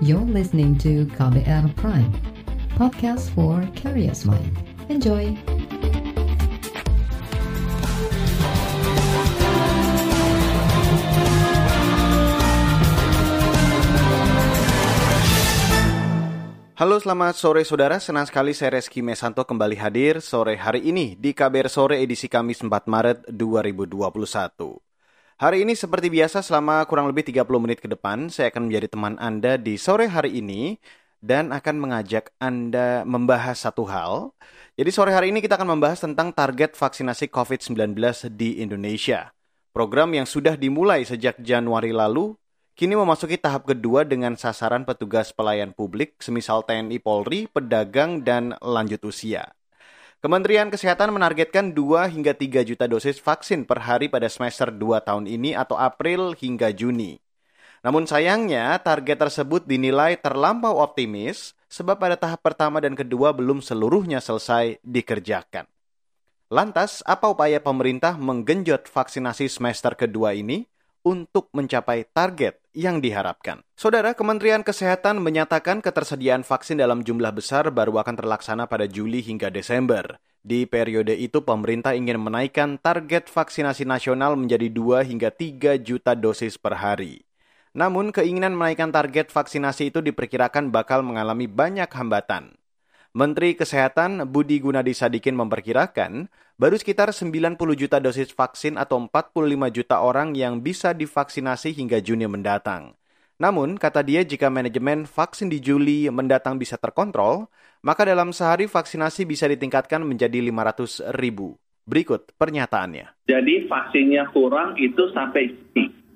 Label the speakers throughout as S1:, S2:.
S1: You're listening to KBR Prime, podcast for curious mind. Enjoy!
S2: Halo selamat sore saudara, senang sekali saya Reski Mesanto kembali hadir sore hari ini di KBR Sore edisi Kamis 4 Maret 2021. Hari ini seperti biasa selama kurang lebih 30 menit ke depan saya akan menjadi teman Anda di sore hari ini dan akan mengajak Anda membahas satu hal. Jadi sore hari ini kita akan membahas tentang target vaksinasi COVID-19 di Indonesia. Program yang sudah dimulai sejak Januari lalu kini memasuki tahap kedua dengan sasaran petugas pelayan publik semisal TNI Polri, pedagang, dan lanjut usia. Kementerian Kesehatan menargetkan 2 hingga 3 juta dosis vaksin per hari pada semester 2 tahun ini atau April hingga Juni. Namun sayangnya target tersebut dinilai terlampau optimis sebab pada tahap pertama dan kedua belum seluruhnya selesai dikerjakan. Lantas, apa upaya pemerintah menggenjot vaksinasi semester kedua ini? Untuk mencapai target yang diharapkan. Saudara, Kementerian Kesehatan menyatakan ketersediaan vaksin dalam jumlah besar baru akan terlaksana pada Juli hingga Desember. Di periode itu, pemerintah ingin menaikkan target vaksinasi nasional menjadi 2 hingga 3 juta dosis per hari. Namun, keinginan menaikkan target vaksinasi itu diperkirakan bakal mengalami banyak hambatan. Menteri Kesehatan Budi Gunadi Sadikin memperkirakan baru sekitar 90 juta dosis vaksin atau 45 juta orang yang bisa divaksinasi hingga Juni mendatang. Namun, kata dia jika manajemen vaksin di Juli mendatang bisa terkontrol, maka dalam sehari vaksinasi bisa ditingkatkan menjadi 500 ribu. Berikut pernyataannya.
S3: Jadi vaksinnya kurang itu sampai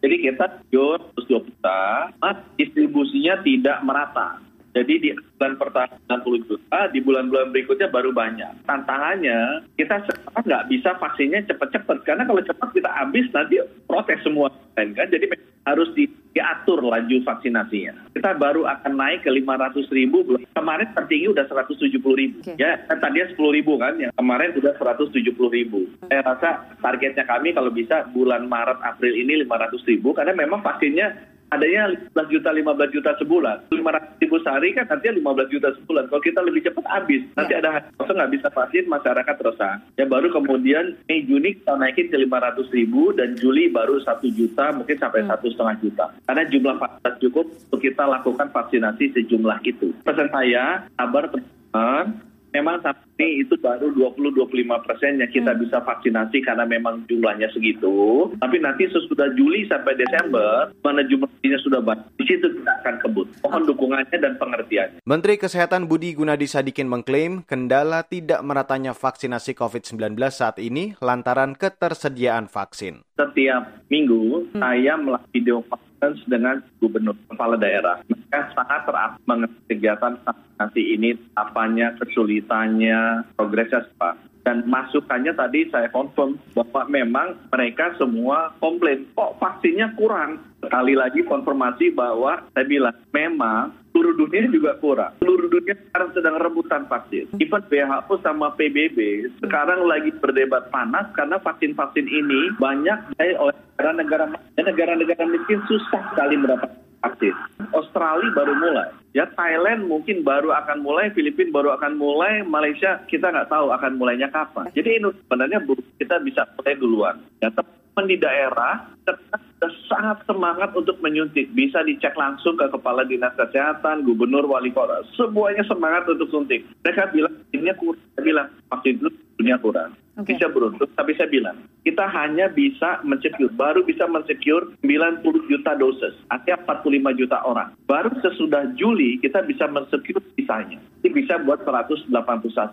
S3: Jadi kita jual 120 juta, mas distribusinya tidak merata. Jadi di bulan pertama 60 juta, di bulan-bulan berikutnya baru banyak. Tantangannya, kita sekarang nggak bisa vaksinnya cepat-cepat. Karena kalau cepat kita habis, nanti protes semua. Kan? Jadi harus di, diatur laju vaksinasinya. Kita baru akan naik ke 500 ribu. Kemarin tertinggi udah 170 ribu. Okay. Ya, kan tadinya 10 ribu kan. Yang kemarin udah 170 ribu. Hmm. Saya rasa targetnya kami kalau bisa bulan Maret, April ini 500 ribu. Karena memang vaksinnya adanya 15 juta 15 juta sebulan. 500 ribu sehari kan nantinya 15 juta sebulan. Kalau kita lebih cepat habis. Nanti ya. ada kosong nggak bisa vaksin masyarakat resah. Ya baru kemudian Mei Juni kita naikin ke 500 ribu dan Juli baru 1 juta mungkin sampai hmm. satu setengah juta. Karena jumlah vaksin cukup untuk kita lakukan vaksinasi sejumlah itu. Pesan saya kabar teman memang saat ini itu baru 20-25 persen yang kita hmm. bisa vaksinasi karena memang jumlahnya segitu. Tapi nanti sesudah Juli sampai Desember, mana jumlahnya sudah banyak, di situ kita akan kebut. Mohon dukungannya dan pengertiannya.
S2: Menteri Kesehatan Budi Gunadi Sadikin mengklaim kendala tidak meratanya vaksinasi COVID-19 saat ini lantaran ketersediaan vaksin.
S3: Setiap minggu hmm. saya melakukan video dengan gubernur kepala daerah. Mereka sangat teramat mengenai kegiatan vaksinasi ini, apanya, kesulitannya, progresnya apa. Dan masukannya tadi saya confirm bahwa memang mereka semua komplain, kok vaksinnya kurang. Sekali lagi konfirmasi bahwa saya bilang memang seluruh dunia juga kurang. Seluruh dunia sekarang sedang rebutan vaksin. Even WHO sama PBB sekarang lagi berdebat panas karena vaksin-vaksin ini banyak oleh negara-negara negara-negara miskin susah sekali mendapatkan vaksin. Australia baru mulai. Ya Thailand mungkin baru akan mulai, Filipina baru akan mulai, Malaysia kita nggak tahu akan mulainya kapan. Jadi ini sebenarnya kita bisa mulai duluan. Ya teman di daerah tetap sangat semangat untuk menyuntik. Bisa dicek langsung ke kepala dinas kesehatan, gubernur, wali kota. Semuanya semangat untuk suntik. Mereka bilang ini kurang. Saya bilang vaksin dulu dunia kurang. Okay. Bisa beruntung, tapi saya bilang, kita hanya bisa mencecure, baru bisa mencecure 90 juta dosis, artinya 45 juta orang. Baru sesudah Juli, kita bisa mencecure sisanya. Ini bisa buat 181.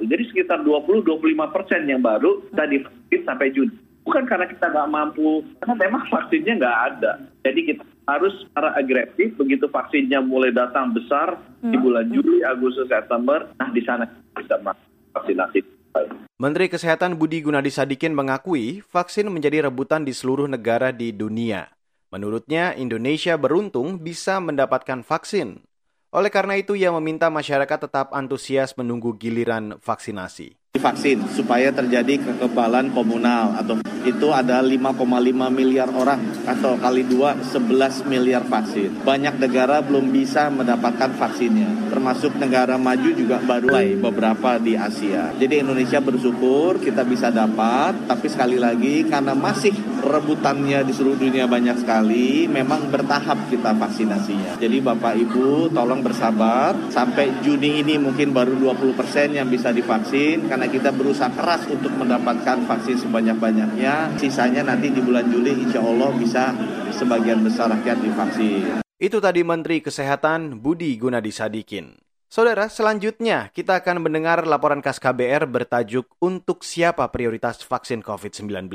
S3: Jadi sekitar 20-25 persen yang baru divaksin sampai Juni. Bukan karena kita nggak mampu, karena memang vaksinnya nggak ada. Jadi kita harus secara agresif, begitu vaksinnya mulai datang besar di hmm. bulan Juli, Agustus, September, nah di sana bisa vaksinasi
S2: Menteri Kesehatan Budi Gunadi Sadikin mengakui vaksin menjadi rebutan di seluruh negara di dunia. Menurutnya, Indonesia beruntung bisa mendapatkan vaksin. Oleh karena itu, ia meminta masyarakat tetap antusias menunggu giliran vaksinasi.
S4: Vaksin supaya terjadi kekebalan komunal atau itu ada 5,5 miliar orang
S3: atau kali dua 11 miliar vaksin. Banyak negara belum bisa mendapatkan vaksinnya, termasuk negara maju juga baru beberapa di Asia. Jadi Indonesia bersyukur kita bisa dapat, tapi sekali lagi karena masih rebutannya di seluruh dunia banyak sekali, memang bertahap kita vaksinasinya. Jadi Bapak Ibu tolong bersabar sampai Juni ini mungkin baru 20% yang bisa divaksin karena kita berusaha keras untuk mendapatkan vaksin sebanyak-banyaknya. Sisanya nanti di bulan Juli insya Allah bisa sebagian besar rakyat divaksin.
S2: Itu tadi Menteri Kesehatan Budi Gunadi Sadikin. Saudara, selanjutnya kita akan mendengar laporan khas KBR bertajuk Untuk Siapa Prioritas Vaksin COVID-19.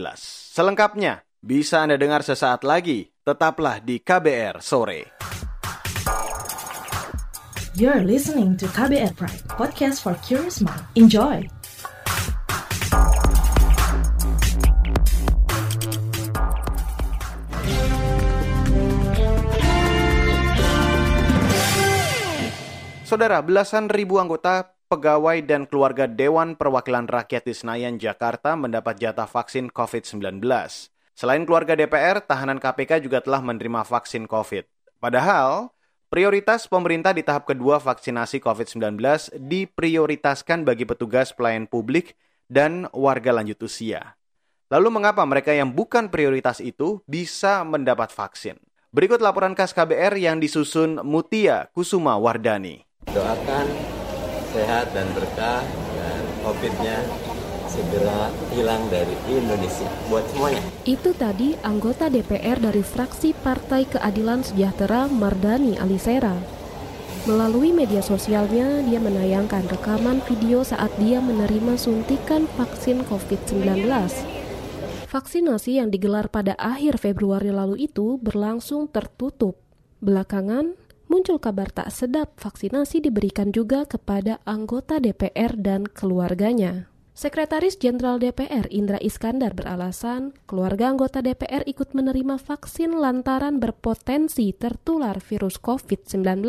S2: Selengkapnya, bisa Anda dengar sesaat lagi. Tetaplah di KBR Sore.
S4: You're listening to KBR Pride, podcast for curious mind. Enjoy!
S2: Saudara, belasan ribu anggota pegawai dan keluarga Dewan Perwakilan Rakyat di Senayan, Jakarta mendapat jatah vaksin COVID-19. Selain keluarga DPR, tahanan KPK juga telah menerima vaksin COVID. Padahal, prioritas pemerintah di tahap kedua vaksinasi COVID-19 diprioritaskan bagi petugas pelayan publik dan warga lanjut usia. Lalu mengapa mereka yang bukan prioritas itu bisa mendapat vaksin? Berikut laporan khas KBR yang disusun Mutia Kusuma Wardani.
S5: Doakan sehat dan berkah dan COVID-nya segera hilang dari Indonesia buat semuanya.
S6: Itu tadi anggota DPR dari fraksi Partai Keadilan Sejahtera Mardani Alisera. Melalui media sosialnya, dia menayangkan rekaman video saat dia menerima suntikan vaksin COVID-19. Vaksinasi yang digelar pada akhir Februari lalu itu berlangsung tertutup. Belakangan, muncul kabar tak sedap vaksinasi diberikan juga kepada anggota DPR dan keluarganya. Sekretaris Jenderal DPR Indra Iskandar beralasan keluarga anggota DPR ikut menerima vaksin lantaran berpotensi tertular virus COVID-19.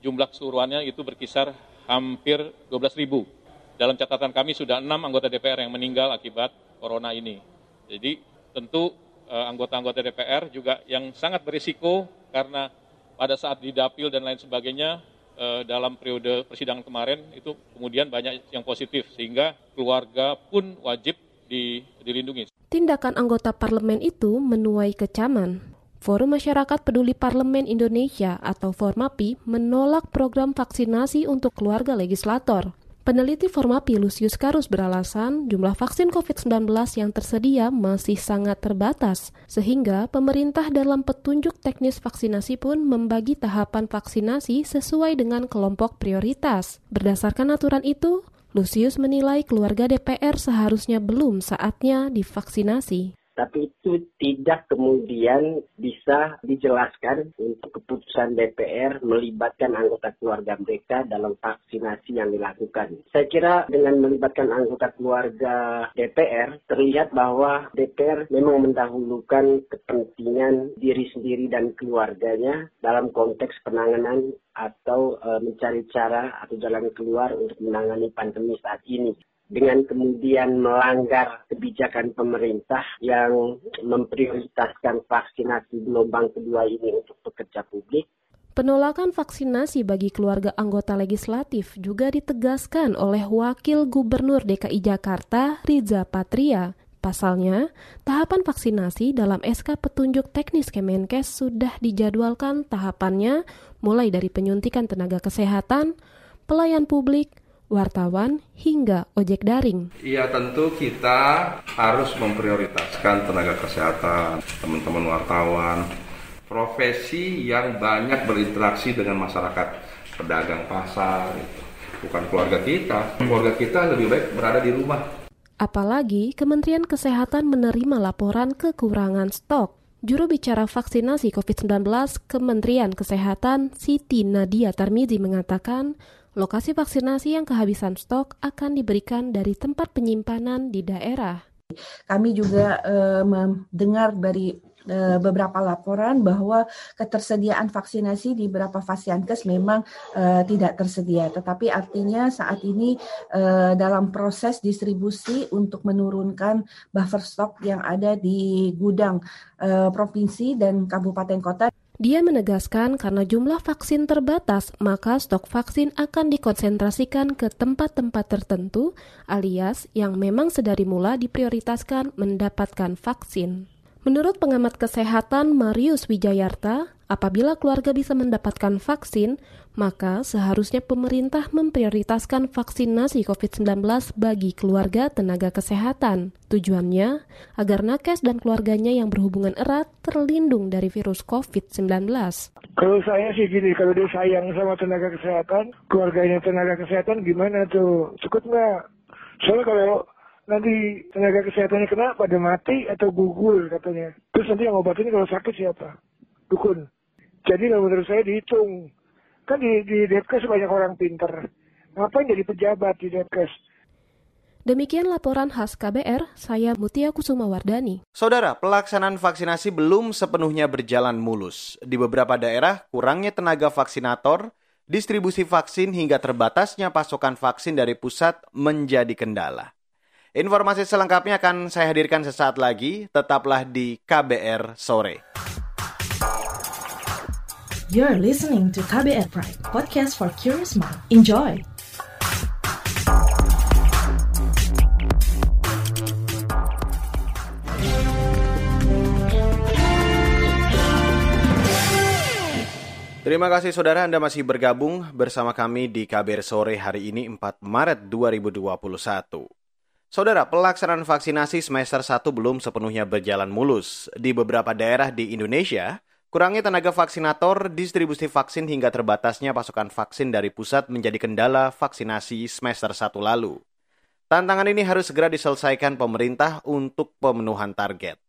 S7: Jumlah keseluruhannya itu berkisar hampir 12 ribu. Dalam catatan kami sudah enam anggota DPR yang meninggal akibat corona ini. Jadi tentu eh, anggota-anggota DPR juga yang sangat berisiko karena pada saat didapil dan lain sebagainya eh, dalam periode persidangan kemarin itu kemudian banyak yang positif sehingga keluarga pun wajib di, dilindungi.
S6: Tindakan anggota parlemen itu menuai kecaman. Forum Masyarakat Peduli Parlemen Indonesia atau Formapi menolak program vaksinasi untuk keluarga legislator. Peneliti Formapi Lucius Karus beralasan jumlah vaksin COVID-19 yang tersedia masih sangat terbatas, sehingga pemerintah dalam petunjuk teknis vaksinasi pun membagi tahapan vaksinasi sesuai dengan kelompok prioritas. Berdasarkan aturan itu, Lucius menilai keluarga DPR seharusnya belum saatnya divaksinasi
S8: tapi itu tidak kemudian bisa dijelaskan untuk keputusan DPR melibatkan anggota keluarga mereka dalam vaksinasi yang dilakukan. Saya kira dengan melibatkan anggota keluarga DPR terlihat bahwa DPR memang mendahulukan kepentingan diri sendiri dan keluarganya dalam konteks penanganan atau e, mencari cara atau jalan keluar untuk menangani pandemi saat ini dengan kemudian melanggar kebijakan pemerintah yang memprioritaskan vaksinasi gelombang kedua ini untuk pekerja publik.
S6: Penolakan vaksinasi bagi keluarga anggota legislatif juga ditegaskan oleh Wakil Gubernur DKI Jakarta, Riza Patria. Pasalnya, tahapan vaksinasi dalam SK Petunjuk Teknis Kemenkes sudah dijadwalkan tahapannya mulai dari penyuntikan tenaga kesehatan, pelayan publik, wartawan, hingga ojek daring.
S9: Iya tentu kita harus memprioritaskan tenaga kesehatan, teman-teman wartawan, profesi yang banyak berinteraksi dengan masyarakat, pedagang pasar, itu. bukan keluarga kita. Keluarga kita lebih baik berada di rumah.
S6: Apalagi Kementerian Kesehatan menerima laporan kekurangan stok. Juru bicara vaksinasi COVID-19 Kementerian Kesehatan Siti Nadia Tarmizi mengatakan Lokasi vaksinasi yang kehabisan stok akan diberikan dari tempat penyimpanan di daerah.
S10: Kami juga uh, mendengar dari e, beberapa laporan bahwa ketersediaan vaksinasi di beberapa fasiankes memang e, tidak tersedia. Tetapi artinya saat ini e, dalam proses distribusi untuk menurunkan buffer stock yang ada di gudang e, provinsi dan kabupaten kota.
S6: Dia menegaskan karena jumlah vaksin terbatas, maka stok vaksin akan dikonsentrasikan ke tempat-tempat tertentu, alias yang memang sedari mula diprioritaskan mendapatkan vaksin. Menurut pengamat kesehatan Marius Wijayarta, apabila keluarga bisa mendapatkan vaksin, maka seharusnya pemerintah memprioritaskan vaksinasi COVID-19 bagi keluarga tenaga kesehatan. Tujuannya agar nakes dan keluarganya yang berhubungan erat terlindung dari virus COVID-19.
S11: Kalau saya sih gini, kalau dia sayang sama tenaga kesehatan, keluarganya tenaga kesehatan gimana tuh? Cukup nggak? Soalnya kalau nanti tenaga kesehatannya kena pada mati atau gugur katanya. Terus nanti yang obatin kalau sakit siapa? Dukun. Jadi menurut saya dihitung Kan di, di Depkes banyak orang pinter. Ngapain jadi pejabat di Depkes?
S6: Demikian laporan khas KBR, saya Mutia Kusuma Wardani.
S2: Saudara, pelaksanaan vaksinasi belum sepenuhnya berjalan mulus. Di beberapa daerah, kurangnya tenaga vaksinator, distribusi vaksin hingga terbatasnya pasokan vaksin dari pusat menjadi kendala. Informasi selengkapnya akan saya hadirkan sesaat lagi, tetaplah di KBR Sore.
S4: You're listening to KBR Pride, podcast for curious mind. Enjoy!
S2: Terima kasih saudara Anda masih bergabung bersama kami di KBR Sore hari ini 4 Maret 2021. Saudara, pelaksanaan vaksinasi semester 1 belum sepenuhnya berjalan mulus. Di beberapa daerah di Indonesia, Kurangnya tenaga vaksinator, distribusi vaksin hingga terbatasnya pasokan vaksin dari pusat menjadi kendala vaksinasi semester 1 lalu. Tantangan ini harus segera diselesaikan pemerintah untuk pemenuhan target.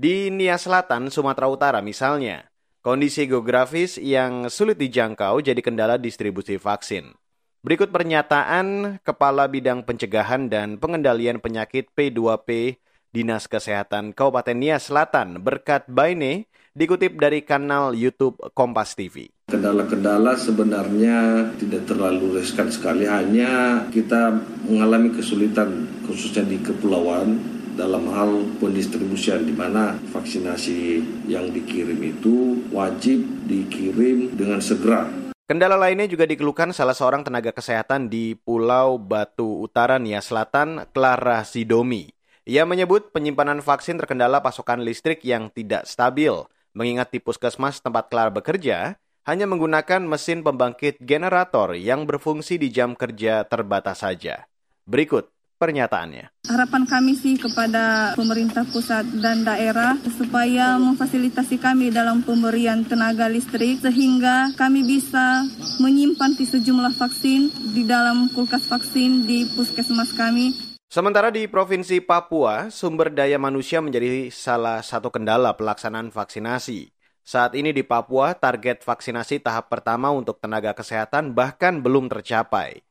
S2: Di Nia Selatan, Sumatera Utara misalnya, kondisi geografis yang sulit dijangkau jadi kendala distribusi vaksin. Berikut pernyataan Kepala Bidang Pencegahan dan Pengendalian Penyakit P2P Dinas Kesehatan Kabupaten Nia Selatan berkat Baine dikutip dari kanal YouTube Kompas TV.
S12: Kendala-kendala sebenarnya tidak terlalu riskan sekali, hanya kita mengalami kesulitan khususnya di kepulauan dalam hal pendistribusian di mana vaksinasi yang dikirim itu wajib dikirim dengan segera.
S2: Kendala lainnya juga dikeluhkan salah seorang tenaga kesehatan di Pulau Batu Utara Nia Selatan, Clara Sidomi. Ia menyebut penyimpanan vaksin terkendala pasokan listrik yang tidak stabil mengingat di puskesmas tempat Clara bekerja hanya menggunakan mesin pembangkit generator yang berfungsi di jam kerja terbatas saja. Berikut pernyataannya.
S13: Harapan kami sih kepada pemerintah pusat dan daerah supaya memfasilitasi kami dalam pemberian tenaga listrik sehingga kami bisa menyimpan di sejumlah vaksin di dalam kulkas vaksin di puskesmas kami
S2: Sementara di Provinsi Papua, sumber daya manusia menjadi salah satu kendala pelaksanaan vaksinasi. Saat ini di Papua, target vaksinasi tahap pertama untuk tenaga kesehatan bahkan belum tercapai.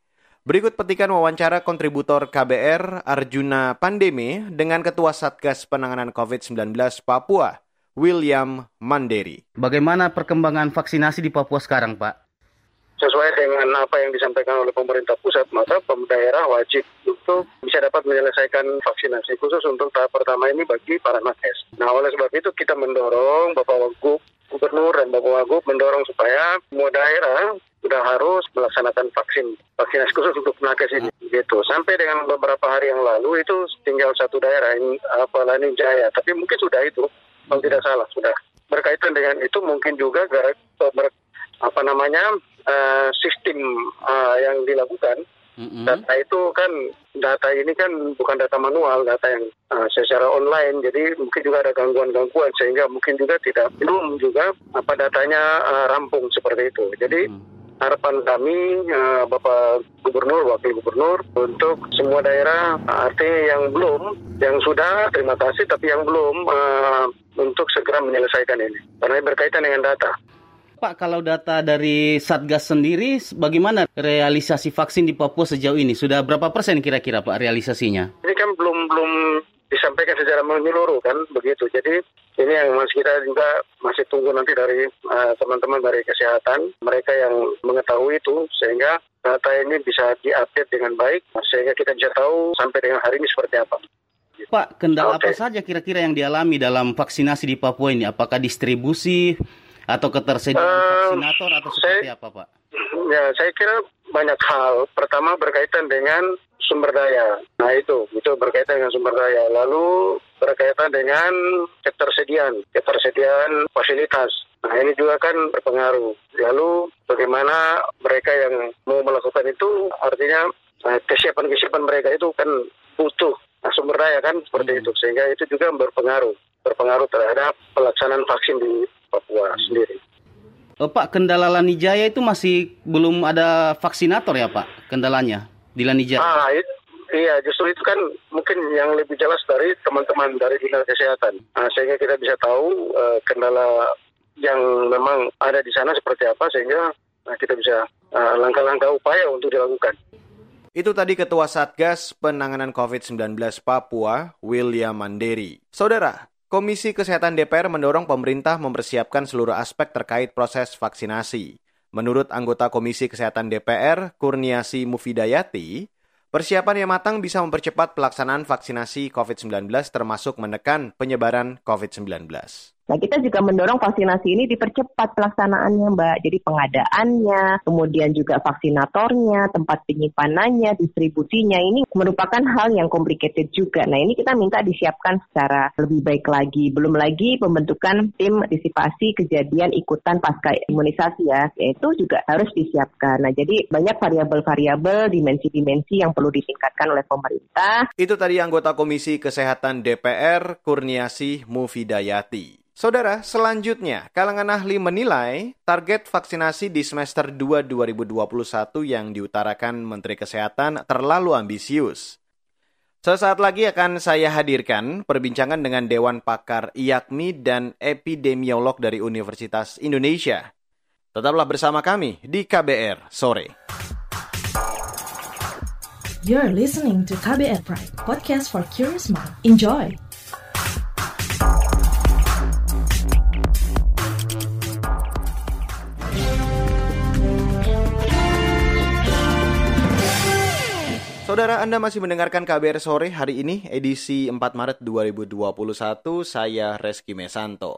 S2: Berikut petikan wawancara kontributor KBR Arjuna Pandemi dengan Ketua Satgas Penanganan COVID-19 Papua, William Manderi.
S14: Bagaimana perkembangan vaksinasi di Papua sekarang, Pak?
S15: sesuai dengan apa yang disampaikan oleh pemerintah pusat, maka daerah wajib untuk bisa dapat menyelesaikan vaksinasi khusus untuk tahap pertama ini bagi para nakes. Nah, oleh sebab itu kita mendorong Bapak Wagub, Gubernur dan Bapak Wagub mendorong supaya semua daerah sudah harus melaksanakan vaksin vaksinasi khusus untuk nakes ini gitu. Sampai dengan beberapa hari yang lalu itu tinggal satu daerah ini apa Lani Jaya. Tapi mungkin sudah itu kalau tidak salah sudah. Berkaitan dengan itu mungkin juga apa namanya uh, sistem uh, yang dilakukan mm-hmm. data itu kan data ini kan bukan data manual data yang uh, secara online jadi mungkin juga ada gangguan-gangguan sehingga mungkin juga tidak belum juga apa datanya uh, rampung seperti itu jadi mm. Harapan kami uh, Bapak Gubernur, Wakil Gubernur untuk semua daerah artinya yang belum, yang sudah terima kasih tapi yang belum uh, untuk segera menyelesaikan ini karena berkaitan dengan data.
S14: Pak, kalau data dari Satgas sendiri, bagaimana realisasi vaksin di Papua sejauh ini? Sudah berapa persen kira-kira Pak realisasinya?
S15: Ini kan belum belum disampaikan secara menyeluruh kan begitu. Jadi ini yang masih kita juga masih tunggu nanti dari uh, teman-teman dari kesehatan mereka yang mengetahui itu sehingga data ini bisa diupdate dengan baik sehingga kita bisa tahu sampai dengan hari ini seperti apa.
S14: Pak, kendala okay. apa saja kira-kira yang dialami dalam vaksinasi di Papua ini? Apakah distribusi atau ketersediaan uh, vaksinator atau seperti saya, apa, Pak?
S15: Ya, saya kira banyak hal. Pertama berkaitan dengan sumber daya. Nah itu, itu berkaitan dengan sumber daya. Lalu berkaitan dengan ketersediaan, ketersediaan fasilitas. Nah ini juga kan berpengaruh. Lalu bagaimana mereka yang mau melakukan itu, artinya nah, kesiapan-kesiapan mereka itu kan butuh nah, sumber daya kan seperti hmm. itu. Sehingga itu juga berpengaruh, berpengaruh terhadap pelaksanaan vaksin di Papua hmm. sendiri.
S14: Oh, Pak, kendala Lanijaya itu masih belum ada vaksinator ya Pak, kendalanya? di Lanija?
S15: Ah, it, iya, justru itu kan mungkin yang lebih jelas dari teman-teman dari dinas kesehatan. Nah, sehingga kita bisa tahu uh, kendala yang memang ada di sana seperti apa, sehingga nah, kita bisa uh, langkah-langkah upaya untuk dilakukan.
S2: Itu tadi Ketua Satgas Penanganan COVID-19 Papua, William Manderi. Saudara, Komisi Kesehatan DPR mendorong pemerintah mempersiapkan seluruh aspek terkait proses vaksinasi. Menurut anggota Komisi Kesehatan DPR, Kurniasi Mufidayati, persiapan yang matang bisa mempercepat pelaksanaan vaksinasi COVID-19 termasuk menekan penyebaran COVID-19.
S16: Nah, kita juga mendorong vaksinasi ini dipercepat pelaksanaannya, Mbak. Jadi pengadaannya, kemudian juga vaksinatornya, tempat penyimpanannya, distribusinya ini merupakan hal yang complicated juga. Nah, ini kita minta disiapkan secara lebih baik lagi. Belum lagi pembentukan tim antisipasi kejadian ikutan pasca imunisasi ya, itu juga harus disiapkan. Nah, jadi banyak variabel-variabel, dimensi-dimensi yang perlu ditingkatkan oleh pemerintah.
S2: Itu tadi anggota Komisi Kesehatan DPR, Kurniasi Mufidayati. Saudara, selanjutnya, kalangan ahli menilai target vaksinasi di semester 2 2021 yang diutarakan Menteri Kesehatan terlalu ambisius. Sesaat lagi akan saya hadirkan perbincangan dengan Dewan Pakar IAKMI dan epidemiolog dari Universitas Indonesia. Tetaplah bersama kami di KBR sore.
S4: You're listening to KBR Pride, podcast for curious mind. Enjoy!
S2: Saudara Anda masih mendengarkan KBR Sore hari ini edisi 4 Maret 2021 saya Reski Mesanto.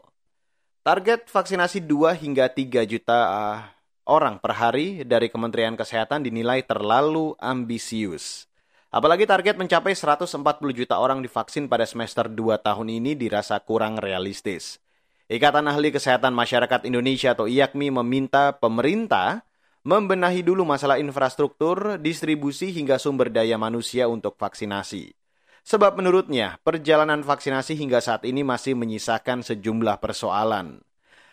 S2: Target vaksinasi 2 hingga 3 juta uh, orang per hari dari Kementerian Kesehatan dinilai terlalu ambisius. Apalagi target mencapai 140 juta orang divaksin pada semester 2 tahun ini dirasa kurang realistis. Ikatan Ahli Kesehatan Masyarakat Indonesia atau IAKMI meminta pemerintah membenahi dulu masalah infrastruktur, distribusi hingga sumber daya manusia untuk vaksinasi. Sebab menurutnya, perjalanan vaksinasi hingga saat ini masih menyisakan sejumlah persoalan.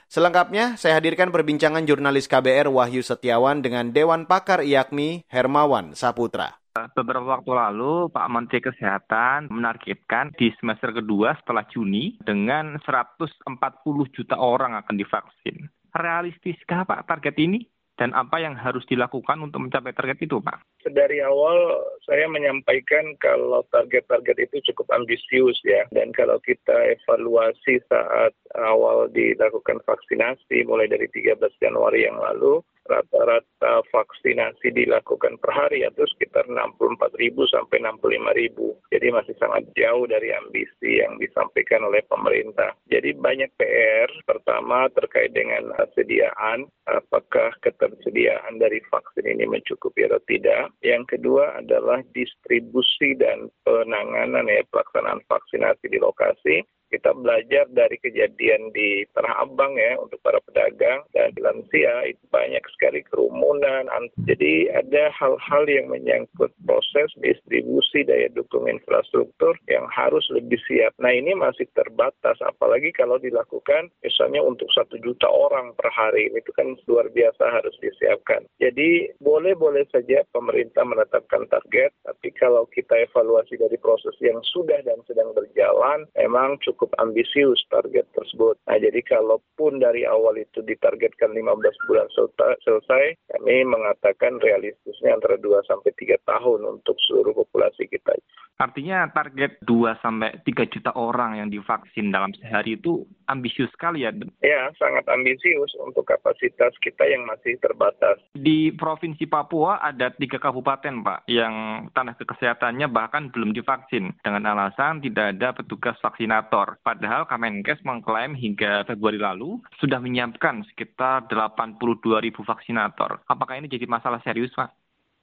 S2: Selengkapnya, saya hadirkan perbincangan jurnalis KBR Wahyu Setiawan dengan Dewan Pakar IAKMI Hermawan Saputra.
S17: Beberapa waktu lalu Pak Menteri Kesehatan menargetkan di semester kedua setelah Juni dengan 140 juta orang akan divaksin. Realistiskah Pak target ini? Dan apa yang harus dilakukan untuk mencapai target itu, Pak?
S18: Dari awal saya menyampaikan kalau target-target itu cukup ambisius ya, dan kalau kita evaluasi saat awal dilakukan vaksinasi mulai dari 13 Januari yang lalu, rata-rata vaksinasi dilakukan per hari yaitu sekitar 64 ribu sampai 65 ribu. Jadi masih sangat jauh dari ambisi yang disampaikan oleh pemerintah. Jadi banyak PR. Pertama terkait dengan kesediaan, apakah ketersediaan dari vaksin ini mencukupi atau tidak. Yang kedua adalah distribusi dan penanganan ya pelaksanaan vaksinasi di lokasi kita belajar dari kejadian di Tanah Abang ya untuk para pedagang dan lansia itu banyak sekali kerumunan. Jadi ada hal-hal yang menyangkut proses distribusi daya dukung infrastruktur yang harus lebih siap. Nah ini masih terbatas apalagi kalau dilakukan misalnya untuk satu juta orang per hari itu kan luar biasa harus disiapkan. Jadi boleh-boleh saja pemerintah menetapkan target tapi kalau kita evaluasi dari proses yang sudah dan sedang berjalan memang cukup cukup ambisius target tersebut. Nah, jadi kalaupun dari awal itu ditargetkan 15 bulan selesai, kami mengatakan realistisnya antara 2 sampai 3 tahun untuk seluruh populasi kita.
S17: Artinya target 2 sampai 3 juta orang yang divaksin dalam sehari itu ambisius sekali ya.
S18: Ya, sangat ambisius untuk kapasitas kita yang masih terbatas.
S17: Di Provinsi Papua ada tiga kabupaten, Pak, yang tanah kesehatannya bahkan belum divaksin dengan alasan tidak ada petugas vaksinator. Padahal Kemenkes mengklaim hingga Februari lalu sudah menyiapkan sekitar 82 ribu vaksinator. Apakah ini jadi masalah serius, Pak?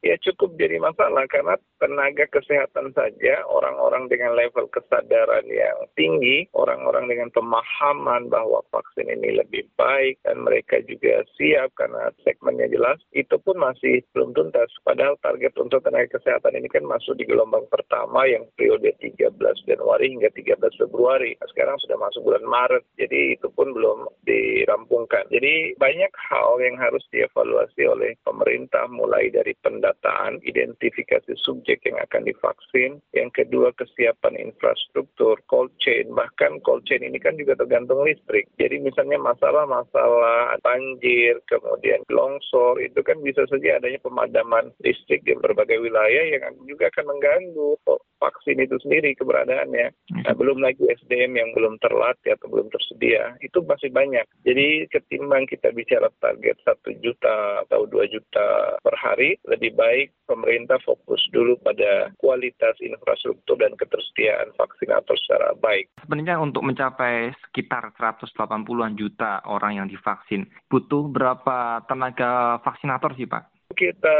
S18: ya cukup jadi masalah karena tenaga kesehatan saja orang-orang dengan level kesadaran yang tinggi, orang-orang dengan pemahaman bahwa vaksin ini lebih baik dan mereka juga siap karena segmennya jelas, itu pun masih belum tuntas. Padahal target untuk tenaga kesehatan ini kan masuk di gelombang pertama yang periode 13 Januari hingga 13 Februari. Nah, sekarang sudah masuk bulan Maret, jadi itu pun belum dirampungkan. Jadi banyak hal yang harus dievaluasi oleh pemerintah mulai dari pendataan pendataan, identifikasi subjek yang akan divaksin. Yang kedua, kesiapan infrastruktur, cold chain. Bahkan cold chain ini kan juga tergantung listrik. Jadi misalnya masalah-masalah banjir, kemudian longsor, itu kan bisa saja adanya pemadaman listrik di berbagai wilayah yang juga akan mengganggu vaksin itu sendiri keberadaannya. Nah, belum lagi SDM yang belum terlatih atau belum tersedia. Itu masih banyak. Jadi ketimbang kita bicara target satu juta atau dua juta per hari, lebih baik pemerintah fokus dulu pada kualitas infrastruktur dan ketersediaan vaksinator secara baik.
S17: Sebenarnya untuk mencapai sekitar 180-an juta orang yang divaksin, butuh berapa tenaga vaksinator sih Pak?
S18: kita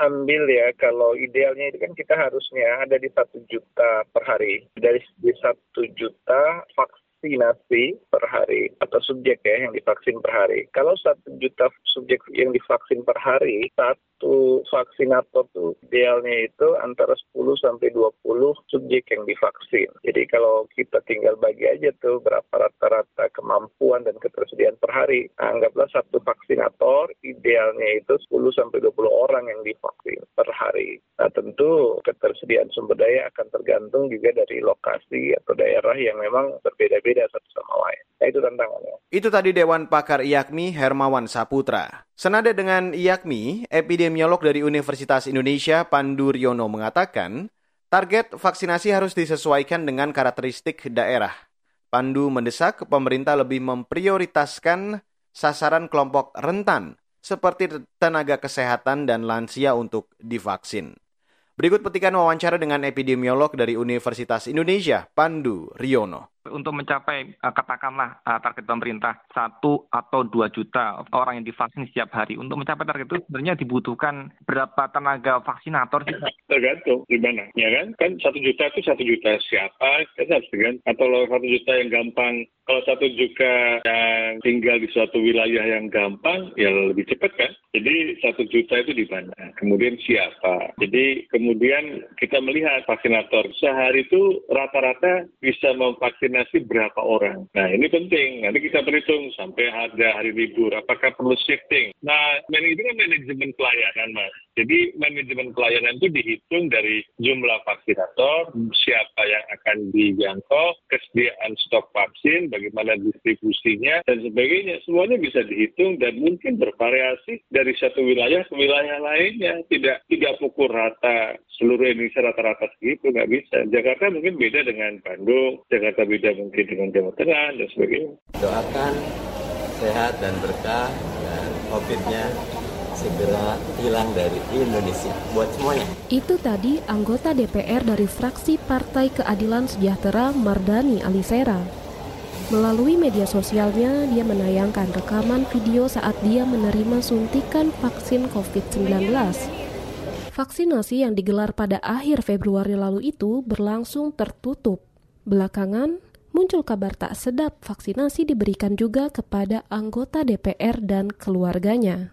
S18: ambil ya kalau idealnya itu kan kita harusnya ada di satu juta per hari dari di satu juta vaksinasi per hari atau subjek ya yang divaksin per hari. Kalau satu juta subjek yang divaksin per hari, saat satu vaksinator tuh idealnya itu antara 10 sampai 20 subjek yang divaksin. Jadi kalau kita tinggal bagi aja tuh berapa rata-rata kemampuan dan ketersediaan per hari, anggaplah satu vaksinator idealnya itu 10 sampai 20 orang yang divaksin per hari. Nah tentu ketersediaan sumber daya akan tergantung juga dari lokasi atau daerah yang memang berbeda-beda satu sama lain. Nah itu tantangannya.
S2: Itu tadi Dewan Pakar IAKMI Hermawan Saputra. Senada dengan IAKMI, epidemiolog dari Universitas Indonesia Pandu Riono mengatakan, target vaksinasi harus disesuaikan dengan karakteristik daerah. Pandu mendesak pemerintah lebih memprioritaskan sasaran kelompok rentan seperti tenaga kesehatan dan lansia untuk divaksin. Berikut petikan wawancara dengan epidemiolog dari Universitas Indonesia, Pandu Riono
S17: untuk mencapai uh, katakanlah uh, target pemerintah satu atau dua juta orang yang divaksin setiap hari. Untuk mencapai target itu sebenarnya dibutuhkan berapa tenaga vaksinator sih?
S18: Tergantung di mana, ya kan? Kan satu juta itu satu juta siapa? Kan harus kan? Atau kalau satu juta yang gampang, kalau satu juta yang tinggal di suatu wilayah yang gampang, ya lebih cepat kan? Jadi satu juta itu di mana? Kemudian siapa? Jadi kemudian kita melihat vaksinator sehari itu rata-rata bisa memvaksin vaksinasi berapa orang. Nah ini penting. Nanti kita perhitung sampai ada hari libur. Apakah perlu shifting? Nah itu kan manajemen pelayanan mas. Jadi manajemen pelayanan itu dihitung dari jumlah vaksinator, siapa yang akan dijangkau, kesediaan stok vaksin, bagaimana distribusinya, dan sebagainya. Semuanya bisa dihitung dan mungkin bervariasi dari satu wilayah ke wilayah lainnya. Tidak tidak pukul rata seluruh Indonesia rata-rata segitu, nggak bisa. Jakarta mungkin beda dengan Bandung, Jakarta beda mungkin dengan Jawa Tengah, dan sebagainya.
S5: Doakan sehat dan berkah dan COVID-nya segera hilang dari Indonesia buat semuanya.
S6: Itu tadi anggota DPR dari fraksi Partai Keadilan Sejahtera Mardani Alisera. Melalui media sosialnya, dia menayangkan rekaman video saat dia menerima suntikan vaksin COVID-19. Vaksinasi yang digelar pada akhir Februari lalu itu berlangsung tertutup. Belakangan, muncul kabar tak sedap vaksinasi diberikan juga kepada anggota DPR dan keluarganya.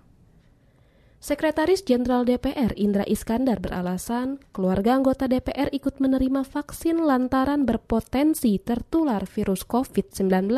S6: Sekretaris Jenderal DPR Indra Iskandar beralasan keluarga anggota DPR ikut menerima vaksin lantaran berpotensi tertular virus COVID-19.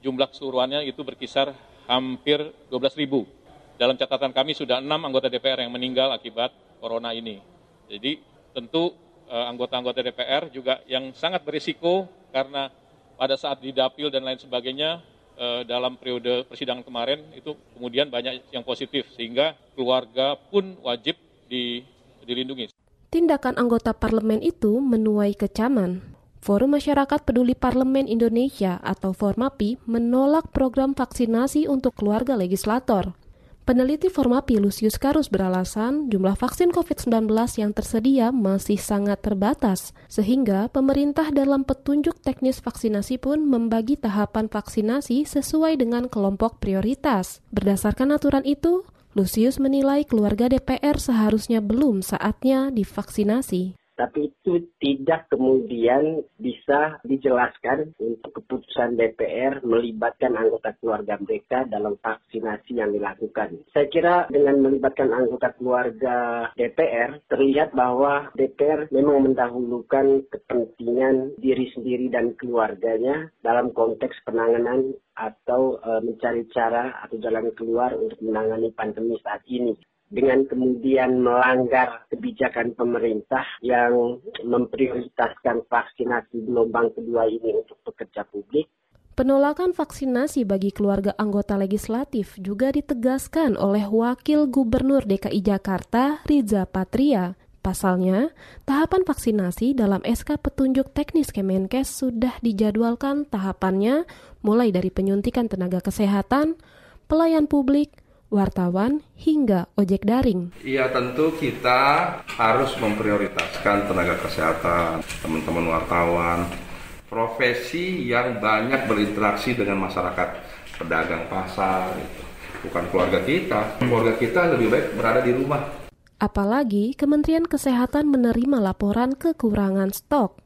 S7: Jumlah keseluruhannya itu berkisar hampir 12 ribu. Dalam catatan kami sudah enam anggota DPR yang meninggal akibat corona ini. Jadi tentu anggota-anggota DPR juga yang sangat berisiko karena pada saat didapil dan lain sebagainya Eh, dalam periode persidangan kemarin itu kemudian banyak yang positif sehingga keluarga pun wajib di, dilindungi.
S6: Tindakan anggota parlemen itu menuai kecaman. Forum Masyarakat Peduli Parlemen Indonesia atau Formapi menolak program vaksinasi untuk keluarga legislator. Peneliti Formapi Lucius Karus beralasan jumlah vaksin COVID-19 yang tersedia masih sangat terbatas, sehingga pemerintah dalam petunjuk teknis vaksinasi pun membagi tahapan vaksinasi sesuai dengan kelompok prioritas. Berdasarkan aturan itu, Lucius menilai keluarga DPR seharusnya belum saatnya divaksinasi
S8: tapi itu tidak kemudian bisa dijelaskan untuk keputusan DPR melibatkan anggota keluarga mereka dalam vaksinasi yang dilakukan. Saya kira dengan melibatkan anggota keluarga DPR terlihat bahwa DPR memang mendahulukan kepentingan diri sendiri dan keluarganya dalam konteks penanganan atau e, mencari cara atau jalan keluar untuk menangani pandemi saat ini dengan kemudian melanggar kebijakan pemerintah yang memprioritaskan vaksinasi gelombang kedua ini untuk pekerja publik.
S6: Penolakan vaksinasi bagi keluarga anggota legislatif juga ditegaskan oleh Wakil Gubernur DKI Jakarta, Riza Patria. Pasalnya, tahapan vaksinasi dalam SK petunjuk teknis Kemenkes sudah dijadwalkan tahapannya mulai dari penyuntikan tenaga kesehatan, pelayan publik, wartawan, hingga ojek daring.
S9: Iya tentu kita harus memprioritaskan tenaga kesehatan, teman-teman wartawan, profesi yang banyak berinteraksi dengan masyarakat, pedagang pasar, gitu. bukan keluarga kita. Keluarga kita lebih baik berada di rumah.
S6: Apalagi Kementerian Kesehatan menerima laporan kekurangan stok.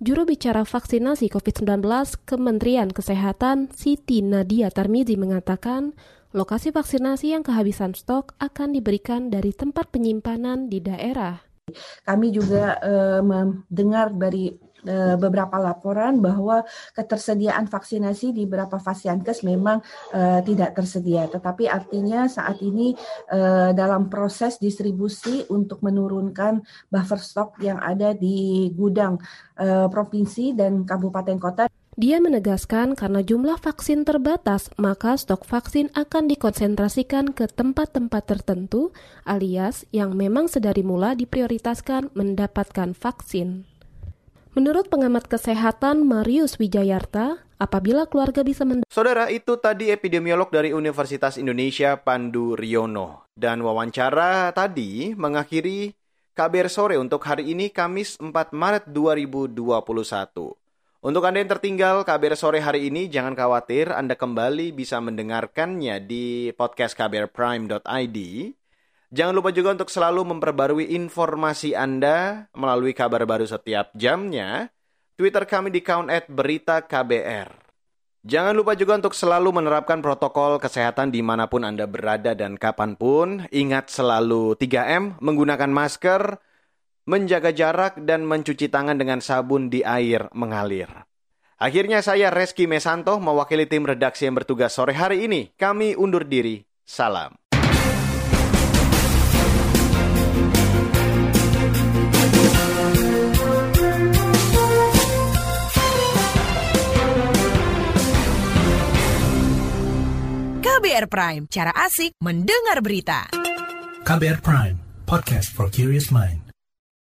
S6: Juru bicara vaksinasi COVID-19 Kementerian Kesehatan Siti Nadia Tarmizi mengatakan Lokasi vaksinasi yang kehabisan stok akan diberikan dari tempat penyimpanan di daerah.
S10: Kami juga uh, mendengar dari uh, beberapa laporan bahwa ketersediaan vaksinasi di beberapa fasiankes memang uh, tidak tersedia. Tetapi artinya saat ini uh, dalam proses distribusi untuk menurunkan buffer stok yang ada di gudang uh, provinsi dan kabupaten kota.
S6: Dia menegaskan karena jumlah vaksin terbatas, maka stok vaksin akan dikonsentrasikan ke tempat-tempat tertentu, alias yang memang sedari mula diprioritaskan mendapatkan vaksin. Menurut pengamat kesehatan Marius Wijayarta, apabila keluarga bisa mendapatkan...
S2: Saudara, itu tadi epidemiolog dari Universitas Indonesia Pandu Riono. Dan wawancara tadi mengakhiri kabar sore untuk hari ini Kamis 4 Maret 2021. Untuk Anda yang tertinggal KBR sore hari ini, jangan khawatir, Anda kembali bisa mendengarkannya di podcast kbrprime.id. Jangan lupa juga untuk selalu memperbarui informasi Anda melalui kabar baru setiap jamnya. Twitter kami di count at berita KBR. Jangan lupa juga untuk selalu menerapkan protokol kesehatan di mana pun Anda berada dan kapan pun. Ingat selalu 3M, menggunakan masker, menjaga jarak, dan mencuci tangan dengan sabun di air mengalir. Akhirnya saya Reski Mesanto mewakili tim redaksi yang bertugas sore hari ini. Kami undur diri. Salam.
S19: KBR Prime, cara asik mendengar berita.
S20: KBR Prime, podcast for curious mind.